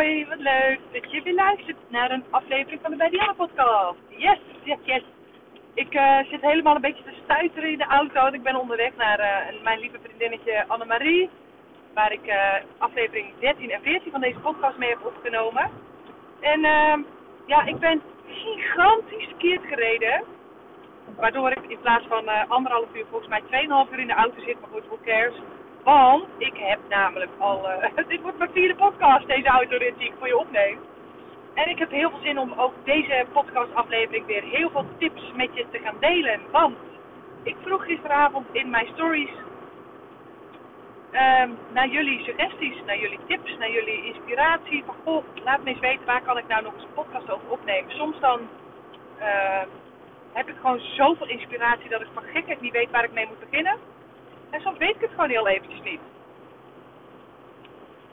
Hoi wat leuk dat je weer luistert naar een aflevering van de Bij podcast. Yes, yes, yes. Ik uh, zit helemaal een beetje te stuiteren in de auto. Ik ben onderweg naar uh, mijn lieve vriendinnetje Annemarie. Waar ik uh, aflevering 13 en 14 van deze podcast mee heb opgenomen. En ehm, ja, ik ben gigantisch verkeerd gereden. Waardoor ik in plaats van anderhalf uur volgens mij 2,5 uur in de auto zit. Maar goed, who cares. Want ik heb namelijk al. Uh, dit wordt mijn vierde podcast, deze autorit die ik voor je opneem. En ik heb heel veel zin om ook deze podcastaflevering weer heel veel tips met je te gaan delen. Want ik vroeg gisteravond in mijn stories um, naar jullie suggesties, naar jullie tips, naar jullie inspiratie. Van goh, laat me eens weten waar kan ik nou nog eens een podcast over opnemen. Soms dan uh, heb ik gewoon zoveel inspiratie dat ik van gekheid niet weet waar ik mee moet beginnen. En soms weet ik het gewoon heel eventjes niet.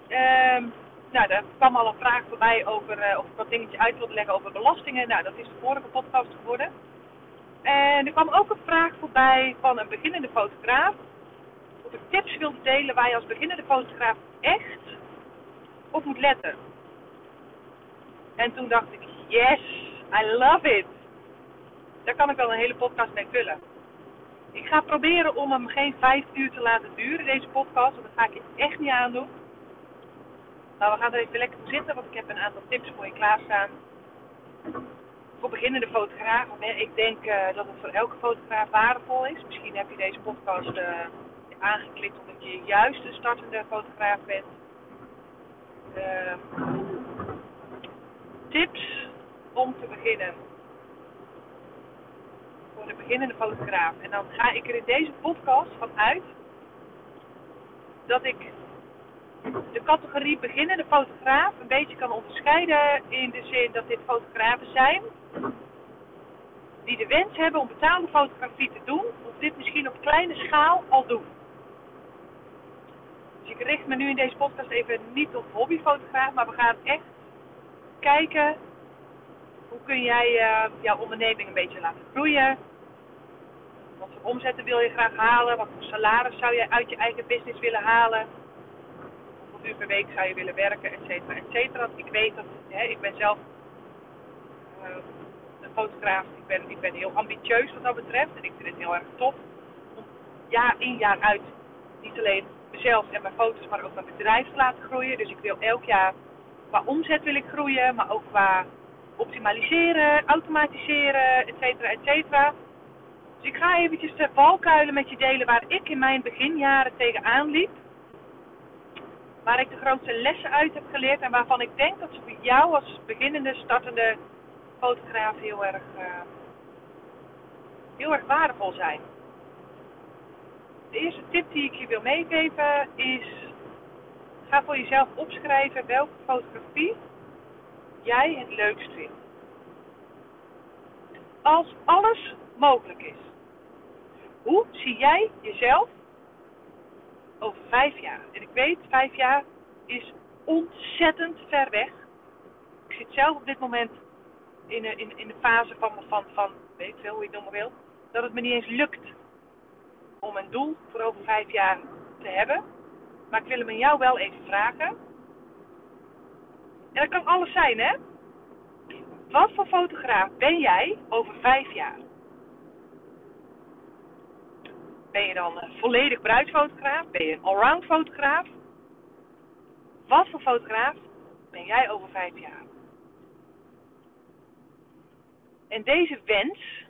Um, nou, er kwam al een vraag voorbij over uh, of ik wat dingetje uit wilde leggen over belastingen. Nou, dat is de vorige podcast geworden. En er kwam ook een vraag voorbij van een beginnende fotograaf. Of ik tips wilde delen waar je als beginnende fotograaf echt op moet letten. En toen dacht ik, yes, I love it. Daar kan ik wel een hele podcast mee vullen. Ik ga proberen om hem geen vijf uur te laten duren, deze podcast. Want dat ga ik je echt niet aandoen. Maar we gaan er even lekker voor zitten, want ik heb een aantal tips voor je klaarstaan. Voor beginnende fotografen. Ik denk uh, dat het voor elke fotograaf waardevol is. Misschien heb je deze podcast uh, aangeklikt omdat je juist een startende fotograaf bent. Uh, tips om te beginnen voor de beginnende fotograaf. En dan ga ik er in deze podcast van uit dat ik de categorie beginnende fotograaf een beetje kan onderscheiden in de zin dat dit fotografen zijn die de wens hebben om betaalde fotografie te doen, of dit misschien op kleine schaal al doen. Dus ik richt me nu in deze podcast even niet op hobbyfotograaf, maar we gaan echt kijken hoe kun jij uh, jouw onderneming een beetje laten groeien. Wat voor omzetten wil je graag halen? Wat voor salaris zou je uit je eigen business willen halen? Uur per week zou je willen werken, et cetera, et cetera. Ik weet dat, hè, ik ben zelf uh, een fotograaf. Ik ben, ik ben heel ambitieus wat dat betreft. En ik vind het heel erg tof om jaar in jaar uit niet alleen mezelf en mijn foto's, maar ook mijn bedrijf te laten groeien. Dus ik wil elk jaar qua omzet wil ik groeien, maar ook qua optimaliseren, automatiseren, et cetera, et cetera. Dus ik ga eventjes de valkuilen met je delen waar ik in mijn beginjaren tegenaan liep. Waar ik de grootste lessen uit heb geleerd en waarvan ik denk dat ze voor jou als beginnende, startende fotograaf heel erg, uh, heel erg waardevol zijn. De eerste tip die ik je wil meegeven is: ga voor jezelf opschrijven welke fotografie jij het leukst vindt. Als alles mogelijk is. Hoe zie jij jezelf over vijf jaar? En ik weet, vijf jaar is ontzettend ver weg. Ik zit zelf op dit moment in de, in, in de fase van, van, van, weet ik veel hoe je het noemen wil, dat het me niet eens lukt om een doel voor over vijf jaar te hebben. Maar ik wil hem aan jou wel even vragen. En dat kan alles zijn, hè? Wat voor fotograaf ben jij over vijf jaar? Ben je dan volledig bruidsfotograaf? Ben je een allround fotograaf? Wat voor fotograaf ben jij over vijf jaar? En deze wens,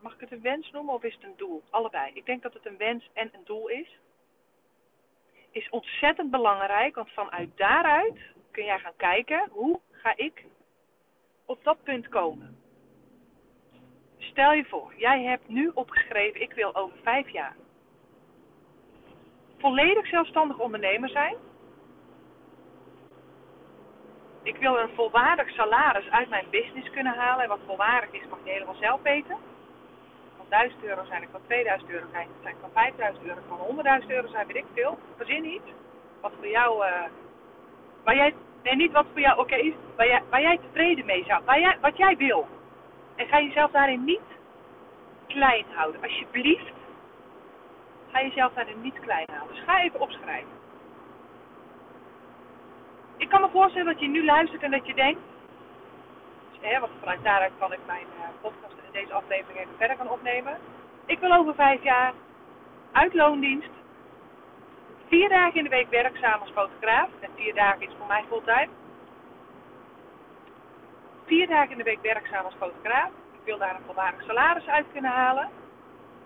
mag ik het een wens noemen of is het een doel? Allebei. Ik denk dat het een wens en een doel is. Is ontzettend belangrijk, want vanuit daaruit kun jij gaan kijken hoe ga ik op dat punt komen. Stel je voor, jij hebt nu opgeschreven, ik wil over vijf jaar. volledig zelfstandig ondernemer zijn. Ik wil een volwaardig salaris uit mijn business kunnen halen. En wat volwaardig is, mag je helemaal zelf weten. Van 1000 euro zijn, ik van 2000 euro zijn, zijn van 5000 euro, van 100.000 euro zijn, weet ik veel. Verzin niet. Wat voor jou, uh, waar jij, nee niet wat voor jou oké is, waar jij, waar jij tevreden mee zou, waar jij, wat jij wil. En ga jezelf daarin niet klein houden. Alsjeblieft, ga jezelf daarin niet klein houden. Dus ga even opschrijven. Ik kan me voorstellen dat je nu luistert en dat je denkt, hè, want vanuit daaruit kan ik mijn uh, podcast in deze aflevering even verder gaan opnemen. Ik wil over vijf jaar uit loondienst, vier dagen in de week werkzaam als fotograaf. En vier dagen is voor mij fulltime. Vier dagen in de week werkzaam als fotograaf. Ik wil daar een volwaardig salaris uit kunnen halen.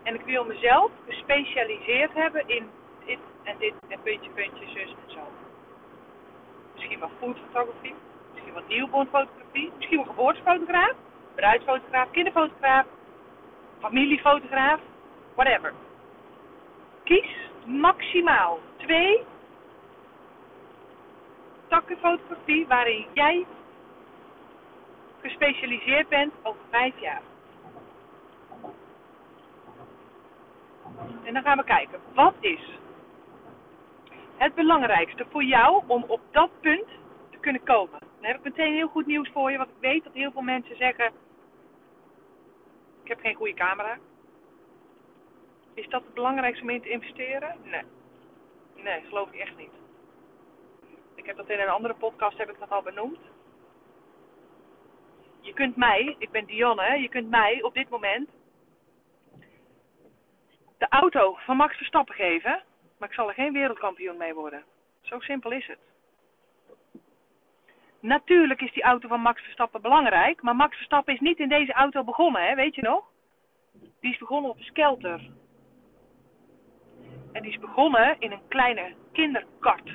En ik wil mezelf gespecialiseerd hebben in dit en dit en puntje, puntje, zus en zo. Misschien wel foodfotografie, misschien wel newbornfotografie, misschien wel geboortefotograaf, bruidsfotograaf, kinderfotograaf, familiefotograaf, whatever. Kies maximaal twee takken fotografie waarin jij gespecialiseerd bent over vijf jaar. En dan gaan we kijken, wat is het belangrijkste voor jou om op dat punt te kunnen komen? Dan heb ik meteen heel goed nieuws voor je, want ik weet dat heel veel mensen zeggen: Ik heb geen goede camera. Is dat het belangrijkste om in te investeren? Nee. Nee, geloof ik echt niet. Ik heb dat in een andere podcast heb ik dat al benoemd. Je kunt mij, ik ben Dionne, je kunt mij op dit moment de auto van Max Verstappen geven, maar ik zal er geen wereldkampioen mee worden. Zo simpel is het. Natuurlijk is die auto van Max Verstappen belangrijk, maar Max Verstappen is niet in deze auto begonnen, hè? weet je nog? Die is begonnen op een skelter. En die is begonnen in een kleine kinderkart.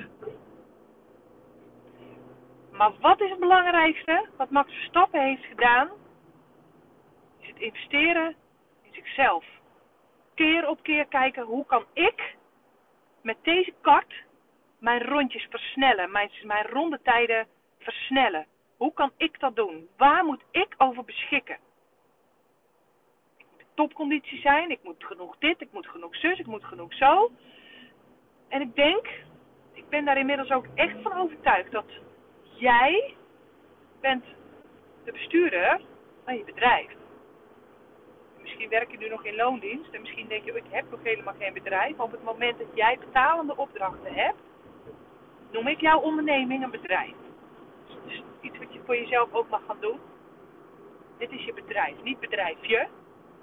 Maar wat is het belangrijkste wat Max Verstappen heeft gedaan? Is het investeren in zichzelf. Keer op keer kijken hoe kan ik met deze kart mijn rondjes versnellen, mijn, mijn rondetijden versnellen. Hoe kan ik dat doen? Waar moet ik over beschikken? topconditie zijn. Ik moet genoeg dit, ik moet genoeg zus, ik moet genoeg zo. En ik denk, ik ben daar inmiddels ook echt van overtuigd dat jij bent de bestuurder van je bedrijf. Misschien werk je nu nog in loondienst en misschien denk je, oh, ik heb nog helemaal geen bedrijf. Maar op het moment dat jij betalende opdrachten hebt, noem ik jouw onderneming een bedrijf. Dus iets wat je voor jezelf ook mag gaan doen. Dit is je bedrijf, niet bedrijfje.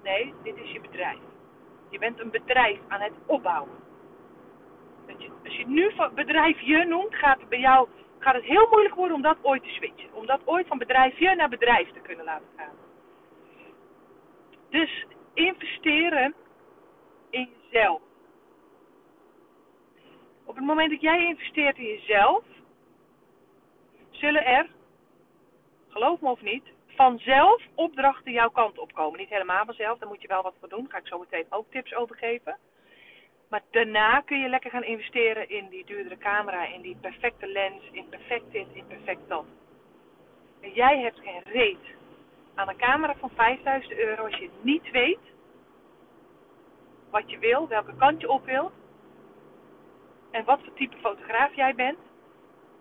Nee, dit is je bedrijf. Je bent een bedrijf aan het opbouwen. Je, als je nu van bedrijf je noemt, gaat het bij jou gaat het heel moeilijk worden om dat ooit te switchen. Om dat ooit van bedrijf je naar bedrijf te kunnen laten gaan. Dus investeren in jezelf. Op het moment dat jij investeert in jezelf, zullen er, geloof me of niet, vanzelf opdrachten jouw kant op komen. Niet helemaal vanzelf, daar moet je wel wat voor doen. Daar ga ik zo meteen ook tips over geven. Maar daarna kun je lekker gaan investeren in die duurdere camera, in die perfecte lens, in perfect dit, in perfect dat. En jij hebt geen reet aan een camera van 5000 euro als je niet weet wat je wil, welke kant je op wilt. En wat voor type fotograaf jij bent.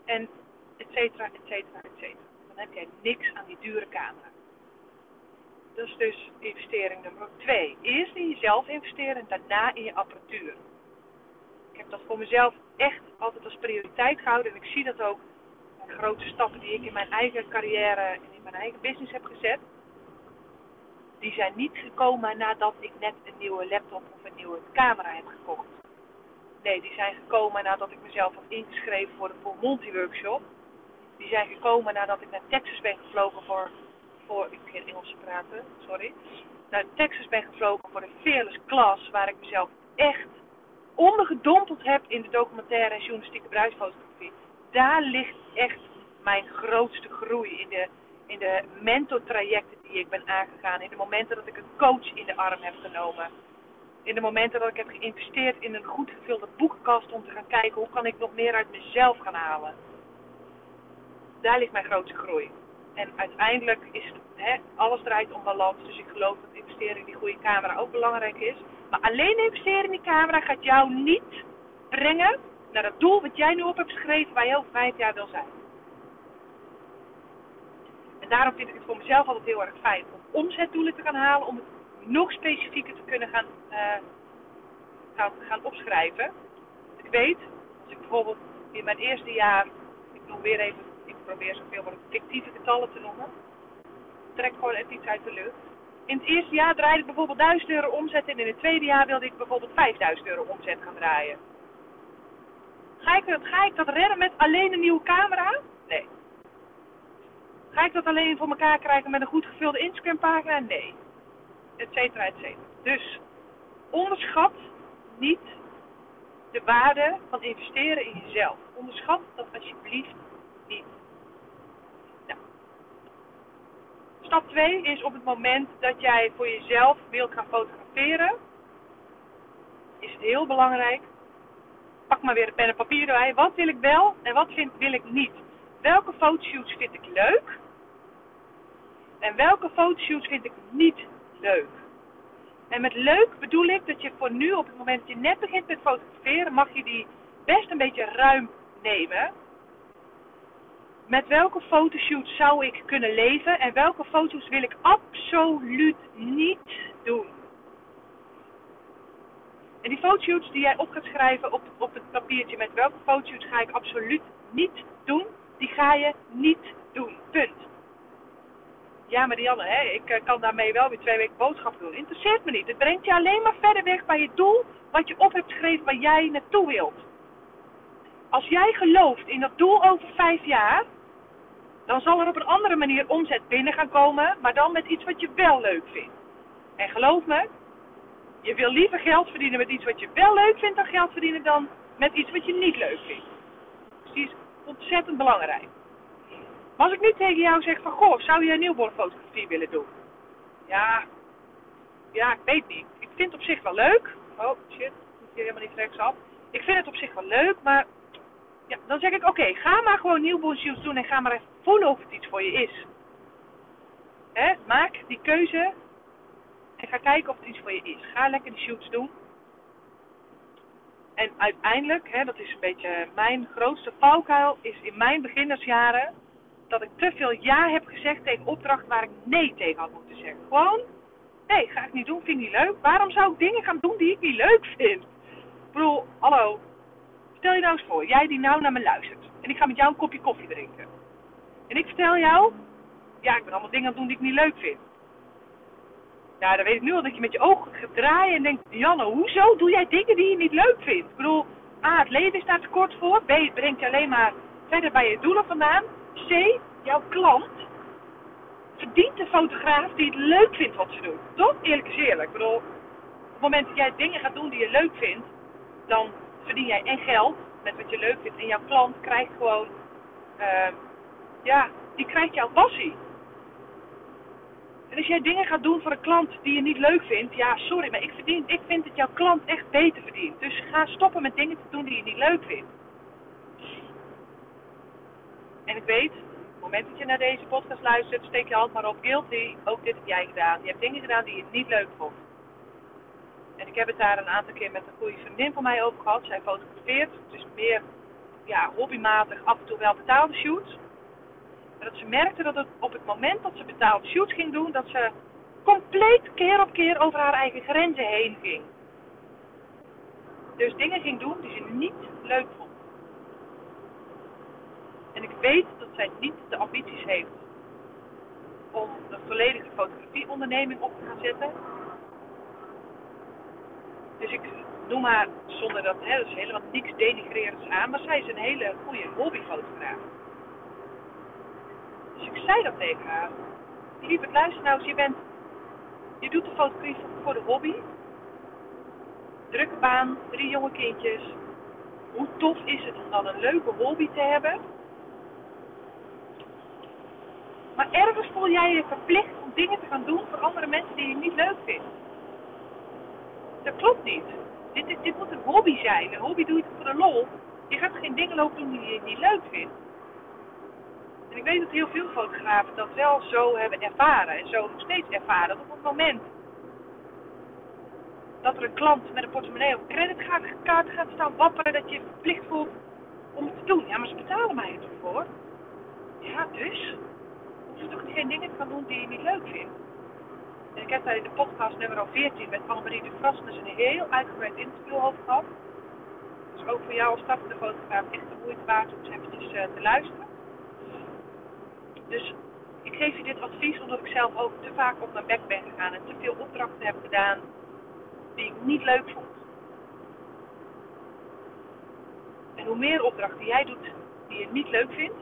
En et cetera, et cetera, et cetera dan heb jij niks aan die dure camera. Dat is dus investering nummer 2. Eerst in jezelf investeren en daarna in je apparatuur. Ik heb dat voor mezelf echt altijd als prioriteit gehouden. En ik zie dat ook de grote stappen die ik in mijn eigen carrière en in mijn eigen business heb gezet. Die zijn niet gekomen nadat ik net een nieuwe laptop of een nieuwe camera heb gekocht. Nee, die zijn gekomen nadat ik mezelf had ingeschreven voor de Full Multi Workshop die zijn gekomen nadat ik naar Texas ben gevlogen voor, voor ik geen Engels praten, sorry. Naar Texas ben gevlogen voor de Fearless Class, waar ik mezelf echt ondergedompeld heb in de documentaire en journalistieke bruidsfotografie. Daar ligt echt mijn grootste groei in de, in de mentortrajecten die ik ben aangegaan. In de momenten dat ik een coach in de arm heb genomen. In de momenten dat ik heb geïnvesteerd in een goed gevulde boekenkast om te gaan kijken hoe kan ik nog meer uit mezelf gaan halen. Daar ligt mijn grootste groei. En uiteindelijk is hè, alles draait om balans. Dus ik geloof dat investeren in die goede camera ook belangrijk is. Maar alleen investeren in die camera gaat jou niet brengen naar het doel wat jij nu op hebt geschreven waar je over vijf jaar wil zijn. En daarom vind ik het voor mezelf altijd heel erg fijn om omzetdoelen te gaan halen, om het nog specifieker te kunnen gaan, uh, gaan, gaan opschrijven. Ik weet, als ik bijvoorbeeld in mijn eerste jaar, ik noem weer even, probeer zoveel mogelijk fictieve getallen te noemen, trek gewoon even iets uit de lucht. In het eerste jaar draaide ik bijvoorbeeld 1000 euro omzet en in het tweede jaar wilde ik bijvoorbeeld 5000 euro omzet gaan draaien. Ga ik, dat, ga ik dat redden met alleen een nieuwe camera? Nee. Ga ik dat alleen voor elkaar krijgen met een goed gevulde Instagram pagina? Nee. Etcetera, etcetera. Dus onderschat niet de waarde van investeren in jezelf. Onderschat dat alsjeblieft niet. Nou. Stap 2 is op het moment dat jij voor jezelf wilt gaan fotograferen, is het heel belangrijk pak maar weer een pen en papier erbij. Wat wil ik wel en wat vind, wil ik niet? Welke fotoshoots vind ik leuk? En welke fotoshoots vind ik niet leuk? En met leuk bedoel ik dat je voor nu, op het moment dat je net begint met fotograferen, mag je die best een beetje ruim nemen. Met welke fotoshoots zou ik kunnen leven en welke foto's wil ik absoluut niet doen? En die fotoshoots die jij op gaat schrijven op, op het papiertje met welke fotoshoots ga ik absoluut niet doen, die ga je niet doen. Punt. Ja, hè, ik eh, kan daarmee wel weer twee weken boodschap doen. Interesseert me niet. Het brengt je alleen maar verder weg bij je doel wat je op hebt geschreven waar jij naartoe wilt. Als jij gelooft in dat doel over vijf jaar, dan zal er op een andere manier omzet binnen gaan komen, maar dan met iets wat je wel leuk vindt. En geloof me, je wil liever geld verdienen met iets wat je wel leuk vindt dan geld verdienen dan met iets wat je niet leuk vindt. Dus die is ontzettend belangrijk. Maar als ik nu tegen jou zeg van, goh, zou je een nieuwbornfotografie willen doen? Ja, ja, ik weet niet. Ik vind het op zich wel leuk. Oh, shit, moet hier helemaal niet rechtsaf. Ik vind het op zich wel leuk, maar ja, dan zeg ik, oké, ga maar gewoon nieuwborn doen en ga maar even voelen of het iets voor je is. Hè? Maak die keuze en ga kijken of het iets voor je is. Ga lekker die shoots doen. En uiteindelijk, dat is een beetje mijn grootste valkuil, is in mijn beginnersjaren dat ik te veel ja heb gezegd tegen opdrachten waar ik nee tegen had moeten zeggen. Gewoon, nee, ga ik niet doen, vind ik niet leuk. Waarom zou ik dingen gaan doen die ik niet leuk vind? Ik bedoel, hallo, stel je nou eens voor, jij die nou naar me luistert. En ik ga met jou een kopje koffie drinken. En ik vertel jou, ja, ik ben allemaal dingen aan het doen die ik niet leuk vind. Ja, dan weet ik nu al dat je met je ogen gaat draaien en denkt, Janne, hoezo doe jij dingen die je niet leuk vindt? Ik bedoel, A, het leven staat te kort voor. B, het brengt je alleen maar verder bij je doelen vandaan. C, jouw klant verdient de fotograaf die het leuk vindt wat ze doen. Toch? Eerlijk is eerlijk. Ik bedoel, op het moment dat jij dingen gaat doen die je leuk vindt, dan verdien jij en geld met wat je leuk vindt. En jouw klant krijgt gewoon, uh, ja, die krijgt jouw passie. En als jij dingen gaat doen voor een klant die je niet leuk vindt, ja, sorry, maar ik, verdien, ik vind dat jouw klant echt beter verdient. Dus ga stoppen met dingen te doen die je niet leuk vindt. En ik weet, op het moment dat je naar deze podcast luistert, steek je hand maar op guilty. Ook dit heb jij gedaan. Je hebt dingen gedaan die je niet leuk vond. En ik heb het daar een aantal keer met een goede vriendin van mij over gehad. Zij fotografeert. Dus meer ja, hobbymatig, af en toe wel betaalde shoots. Maar dat ze merkte dat het op het moment dat ze betaald shoots ging doen, dat ze compleet keer op keer over haar eigen grenzen heen ging. Dus dingen ging doen die ze niet leuk vond. En ik weet dat zij niet de ambities heeft om een volledige fotografieonderneming op te gaan zetten. Dus ik noem haar zonder dat, hè, is helemaal niks denigrerends aan, maar zij is een hele goede hobbyfotograaf. Dus ik zei dat tegen haar. Lieve, luister nou eens, je bent, je doet de fotografie voor de hobby. Drukke baan, drie jonge kindjes. Hoe tof is het om dan een leuke hobby te hebben? Maar ergens voel jij je verplicht om dingen te gaan doen voor andere mensen die je niet leuk vindt. Dat klopt niet. Dit, dit, dit moet een hobby zijn. Een hobby doe je voor de lol. Je gaat geen dingen lopen doen die je niet leuk vindt. En ik weet dat heel veel fotografen dat wel zo hebben ervaren. En zo nog steeds ervaren. Dat op het moment dat er een klant met een portemonnee of creditkaart gaat staan wapperen, dat je verplicht voelt om het te doen. Ja, maar ze betalen mij toch voor? Ja, dus? Je toch geen dingen gaan doen die je niet leuk vindt? En ik heb daar in de podcast nummer 14 met Annemarie de Vrasnes een heel uitgebreid interview over gehad. Dus ook voor jou als startende fotograaf echt de moeite waard om eens eventjes uh, te luisteren. Dus ik geef je dit advies omdat ik zelf ook te vaak op mijn bek ben gegaan en te veel opdrachten heb gedaan die ik niet leuk vond. En hoe meer opdrachten jij doet die je niet leuk vindt,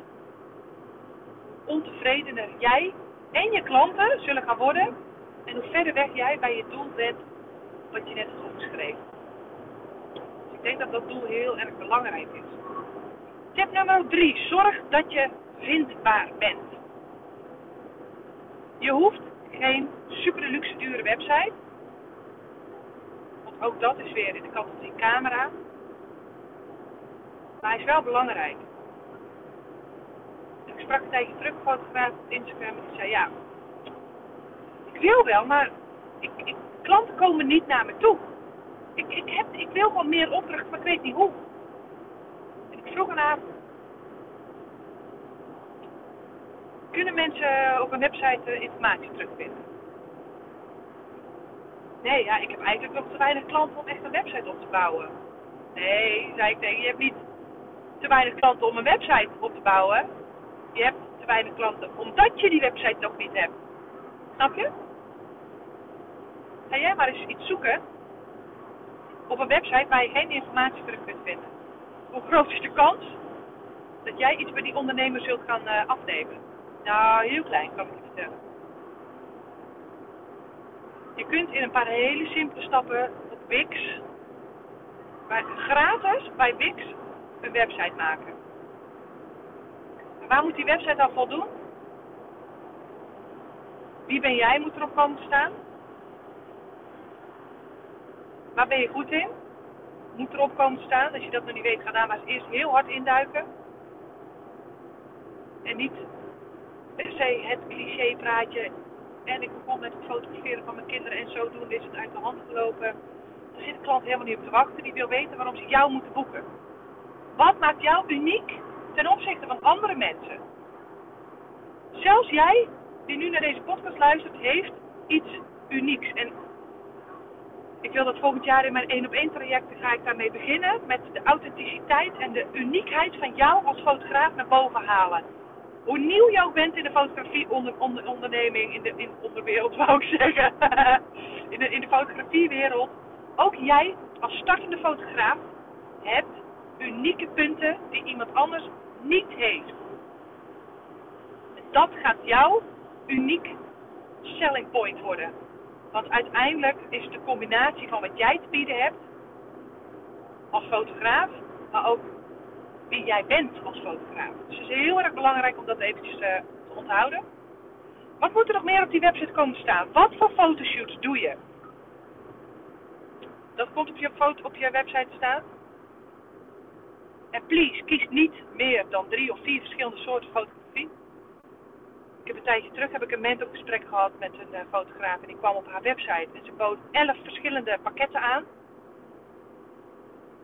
hoe ontevredener jij en je klanten zullen gaan worden en hoe verder weg jij bij je doel bent wat je net hebt opgeschreven. Dus ik denk dat dat doel heel erg belangrijk is. Tip nummer 3. Zorg dat je vindbaar bent. Je hoeft geen super luxe dure website. Want ook dat is weer in de categorie camera. Maar hij is wel belangrijk. Ik sprak een tijdje terug fotograaf op Instagram en die zei ja, ik wil wel, maar ik, ik, klanten komen niet naar me toe. Ik, ik, heb, ik wil gewoon meer opdrachten, maar ik weet niet hoe. En ik vroeg aan kunnen mensen op een website eh, informatie terugvinden? Nee, ja, ik heb eigenlijk nog te weinig klanten om echt een website op te bouwen. Nee, zei ik tegen je hebt niet te weinig klanten om een website op te bouwen. Je hebt te weinig klanten omdat je die website nog niet hebt. Snap je? Ga jij maar eens iets zoeken op een website waar je geen informatie terug kunt vinden. Hoe groot is de kans dat jij iets bij die ondernemer zult gaan uh, afnemen? Nou, heel klein kan ik je vertellen. Je kunt in een paar hele simpele stappen op Wix, bij, gratis bij Wix, een website maken. En waar moet die website dan voldoen? Wie ben jij moet erop komen te staan. Waar ben je goed in? Moet erop komen staan. Als je dat nog niet weet, ga daar maar eens eerst heel hard induiken. En niet per se het cliché praatje. En ik begon met het fotograferen van mijn kinderen en zodoende is het uit de hand gelopen. Daar zit de klant helemaal niet op te wachten. Die wil weten waarom ze jou moeten boeken. Wat maakt jou uniek ten opzichte van andere mensen? Zelfs jij, die nu naar deze podcast luistert, heeft iets unieks. En ik wil dat volgend jaar in mijn 1 op 1 trajecten ga ik daarmee beginnen. Met de authenticiteit en de uniekheid van jou als fotograaf naar boven halen. Hoe nieuw ook bent in de fotografie onder, onder, onderneming, in de in onderwereld wou ik zeggen. in, de, in de fotografiewereld. Ook jij als startende fotograaf hebt unieke punten die iemand anders niet heeft. Dat gaat jouw uniek selling point worden. Want uiteindelijk is de combinatie van wat jij te bieden hebt als fotograaf, maar ook wie jij bent als fotograaf. Dus het is heel erg belangrijk om dat eventjes uh, te onthouden. Wat moet er nog meer op die website komen staan? Wat voor fotoshoots doe je? Dat komt op je, foto, op je website te staan. En please, kies niet meer dan drie of vier verschillende soorten fotografie. Ik heb een tijdje terug heb ik een mentorgesprek gehad met een uh, fotograaf en die kwam op haar website en ze bood elf verschillende pakketten aan.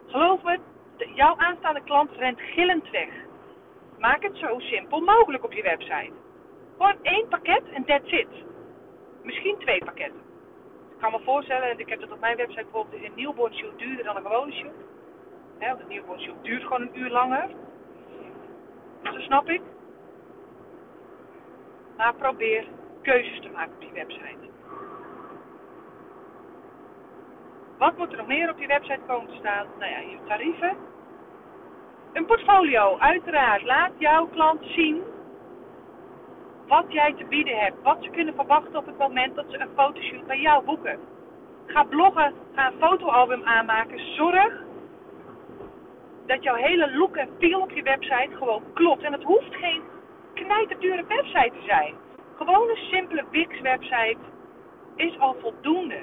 Geloof me, jouw aanstaande klant rent gillend weg. Maak het zo simpel mogelijk op je website. Gewoon één pakket en that's it. Misschien twee pakketten. Ik kan me voorstellen, en ik heb dat op mijn website bijvoorbeeld, een newborn shoot duurder dan een gewone shoot. Want een newborn shoot duurt gewoon een uur langer. Dus dat snap ik. Maar probeer keuzes te maken op die website. Wat moet er nog meer op die website komen te staan? Nou ja, je tarieven. Een portfolio, uiteraard. Laat jouw klant zien wat jij te bieden hebt. Wat ze kunnen verwachten op het moment dat ze een fotoshoot bij jou boeken. Ga bloggen, ga een fotoalbum aanmaken. Zorg dat jouw hele look en feel op je website gewoon klopt. En het hoeft geen knijterdure website te zijn. Gewoon een simpele Wix website is al voldoende.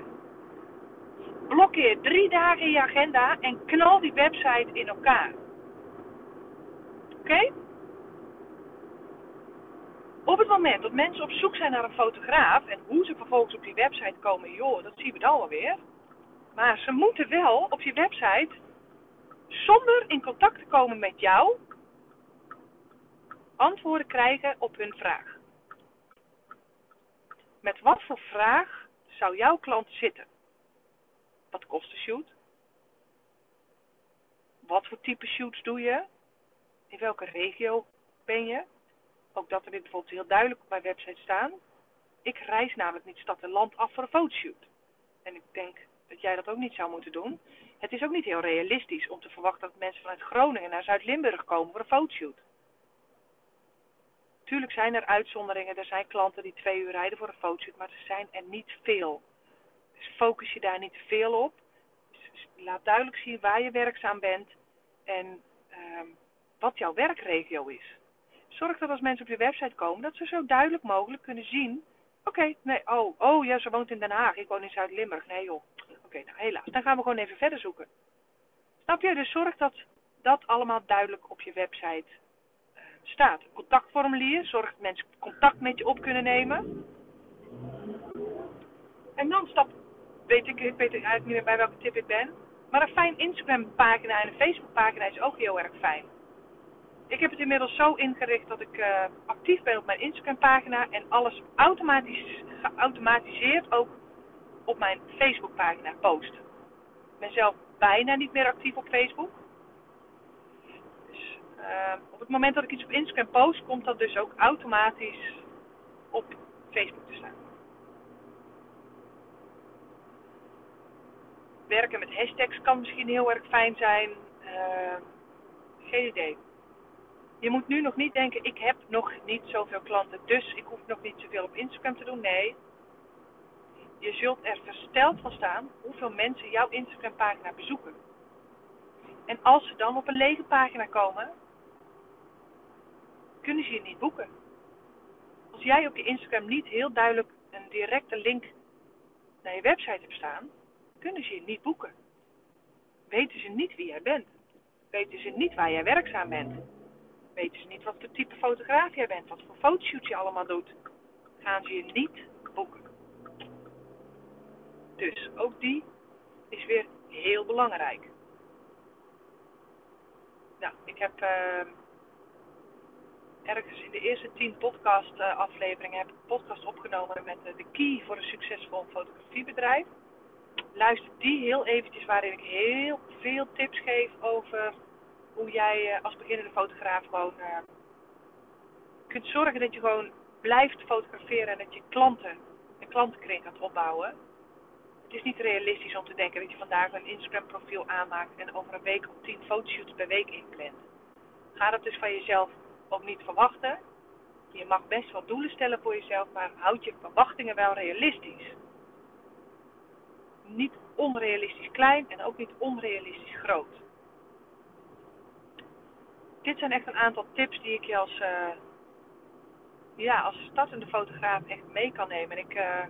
blokkeer drie dagen je agenda en knal die website in elkaar. Oké? Op het moment dat mensen op zoek zijn naar een fotograaf en hoe ze vervolgens op die website komen, joh, dat zien we dan alweer. Maar ze moeten wel op je website, zonder in contact te komen met jou, antwoorden krijgen op hun vraag. Met wat voor vraag zou jouw klant zitten? Wat kost de shoot? Wat voor type shoots doe je? In welke regio ben je? Ook dat er dit bijvoorbeeld heel duidelijk op mijn website staan. Ik reis namelijk niet stad en land af voor een fotoshoot. En ik denk dat jij dat ook niet zou moeten doen. Het is ook niet heel realistisch om te verwachten dat mensen vanuit Groningen naar Zuid-Limburg komen voor een fotoshoot. Tuurlijk zijn er uitzonderingen. Er zijn klanten die twee uur rijden voor een fotoshoot, maar er zijn er niet veel. Dus focus je daar niet veel op. Dus laat duidelijk zien waar je werkzaam bent en uh, wat jouw werkregio is. Zorg dat als mensen op je website komen, dat ze zo duidelijk mogelijk kunnen zien. Oké, nee, oh, oh ja, ze woont in Den Haag, ik woon in Zuid-Limburg. Nee joh, oké, nou helaas, dan gaan we gewoon even verder zoeken. Snap je? Dus zorg dat dat allemaal duidelijk op je website staat. Contactformulier, zorg dat mensen contact met je op kunnen nemen. En dan stap, weet ik, ik weet eigenlijk niet meer bij welke tip ik ben. Maar een fijn Instagram pagina en een Facebook pagina is ook heel erg fijn. Ik heb het inmiddels zo ingericht dat ik uh, actief ben op mijn Instagram pagina en alles automatisch, geautomatiseerd ook op mijn Facebook pagina post. Ik ben zelf bijna niet meer actief op Facebook. Uh, op het moment dat ik iets op Instagram post, komt dat dus ook automatisch op Facebook te staan. Werken met hashtags kan misschien heel erg fijn zijn. Uh, geen idee. Je moet nu nog niet denken, ik heb nog niet zoveel klanten, dus ik hoef nog niet zoveel op Instagram te doen. Nee, je zult er versteld van staan hoeveel mensen jouw Instagram pagina bezoeken. En als ze dan op een lege pagina komen, kunnen ze je niet boeken. Als jij op je Instagram niet heel duidelijk een directe link naar je website hebt staan, kunnen ze je niet boeken. Weten ze niet wie jij bent. Weten ze niet waar jij werkzaam bent weten ze niet wat voor type fotograaf jij bent, wat voor fotoshoots je allemaal doet. Gaan ze je niet boeken. Dus ook die is weer heel belangrijk. Nou, ik heb uh, ergens in de eerste tien podcast uh, afleveringen heb ik een podcast opgenomen met uh, de key voor een succesvol fotografiebedrijf. Luister die heel eventjes waarin ik heel veel tips geef over hoe jij eh, als beginnende fotograaf gewoon kunt zorgen dat je gewoon blijft fotograferen en dat je klanten, een klantenkring gaat opbouwen. Het is niet realistisch om te denken dat je vandaag een Instagram profiel aanmaakt en over een week op 10 fotoshoots per week inplant. Ga dat dus van jezelf ook niet verwachten. Je mag best wel doelen stellen voor jezelf, maar houd je verwachtingen wel realistisch. Niet onrealistisch klein en ook niet onrealistisch groot dit zijn echt een aantal tips die ik je als, uh, ja, als startende fotograaf echt mee kan nemen. En ik uh,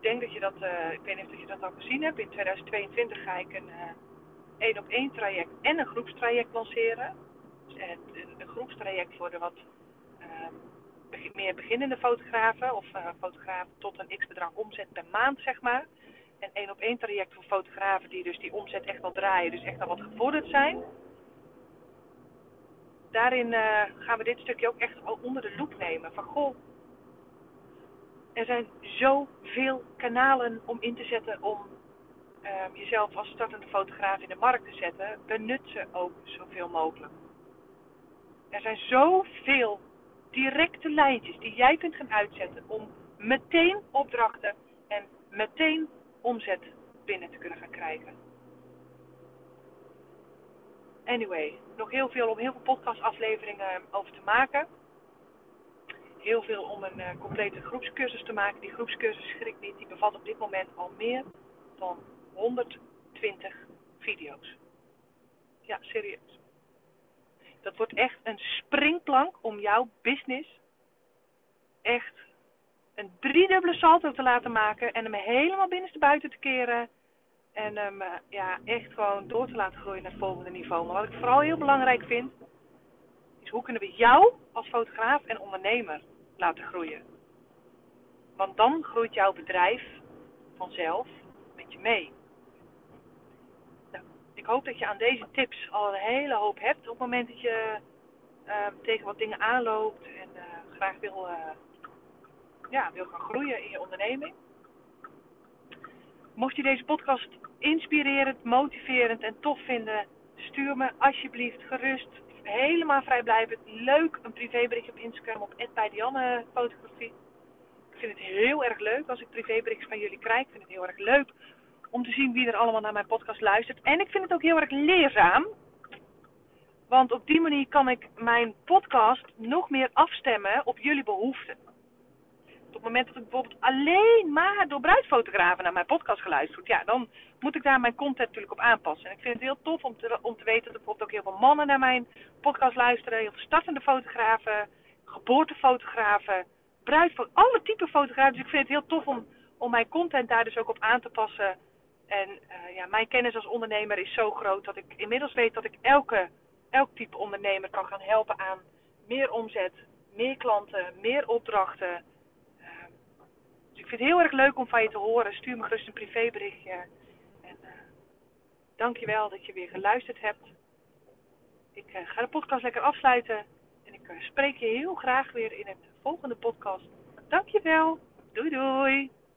denk dat je dat, uh, ik weet niet of je dat al gezien hebt. In 2022 ga ik een één op één traject en een groepstraject lanceren. Dus groepstraject voor de wat ehm, meer beginnende fotografen of fotografen tot een x bedrag omzet per maand, zeg maar. En één op één traject voor fotografen die dus die omzet echt al draaien, dus echt al wat gevorderd zijn daarin uh, gaan we dit stukje ook echt al onder de loep nemen. Van goh, er zijn zoveel kanalen om in te zetten om uh, jezelf als startende fotograaf in de markt te zetten. Benut ze ook zoveel mogelijk. Er zijn zoveel directe lijntjes die jij kunt gaan uitzetten om meteen opdrachten en meteen omzet binnen te kunnen gaan krijgen. Anyway, nog heel veel om heel veel podcastafleveringen over te maken. Heel veel om een uh, complete groepscursus te maken. Die groepscursus, schrik niet, die bevat op dit moment al meer dan 120 video's. Ja, serieus. Dat wordt echt een springplank om jouw business echt een driedubbele salto te laten maken en hem helemaal binnenste buiten te keren En hem eh, ja, echt gewoon door te laten groeien naar het volgende niveau. Maar wat ik vooral heel belangrijk vind, is hoe kunnen we jou als fotograaf en ondernemer laten groeien. Want dan groeit jouw bedrijf vanzelf met je mee. Hoop dat je aan deze tips al een hele hoop hebt op het moment dat je uh, tegen wat dingen aanloopt en uh, graag wil, uh, ja, wil gaan groeien in je onderneming. Mocht je deze podcast inspirerend, motiverend en tof vinden, stuur me alsjeblieft gerust, helemaal vrijblijvend, leuk een privéberichtje op Instagram op @bijdianne fotografie. Ik vind het heel erg leuk als ik privéberichtjes van jullie krijg. Ik vind het heel erg leuk om te zien wie er allemaal naar mijn podcast luistert. En ik vind het ook heel erg leerzaam. Want op die manier kan ik mijn podcast nog meer afstemmen op jullie behoeften. Op het moment dat ik bijvoorbeeld alleen maar door bruidfotografen naar mijn podcast geluisterd ja, dan moet ik daar mijn content natuurlijk op aanpassen. En ik vind het heel tof om te, om te weten dat bijvoorbeeld ook heel veel mannen naar mijn podcast luisteren, heel veel startende fotografen, geboortefotografen, bruidfotografen, alle typen fotografen. Dus ik vind het heel tof om, om mijn content daar dus ook op aan te passen. En uh, ja, mijn kennis als ondernemer is zo groot dat ik inmiddels weet dat ik elke elk type ondernemer kan gaan helpen aan meer omzet, meer klanten, meer opdrachten. Ehm, dus ik vind het heel erg leuk om van je te horen. Stuur me gerust een privéberichtje. En uh, dankjewel dat je weer geluisterd hebt. Ik uh, ga de podcast lekker afsluiten. En ik spreek je heel graag weer in een volgende podcast. Dankjewel. Doei doei.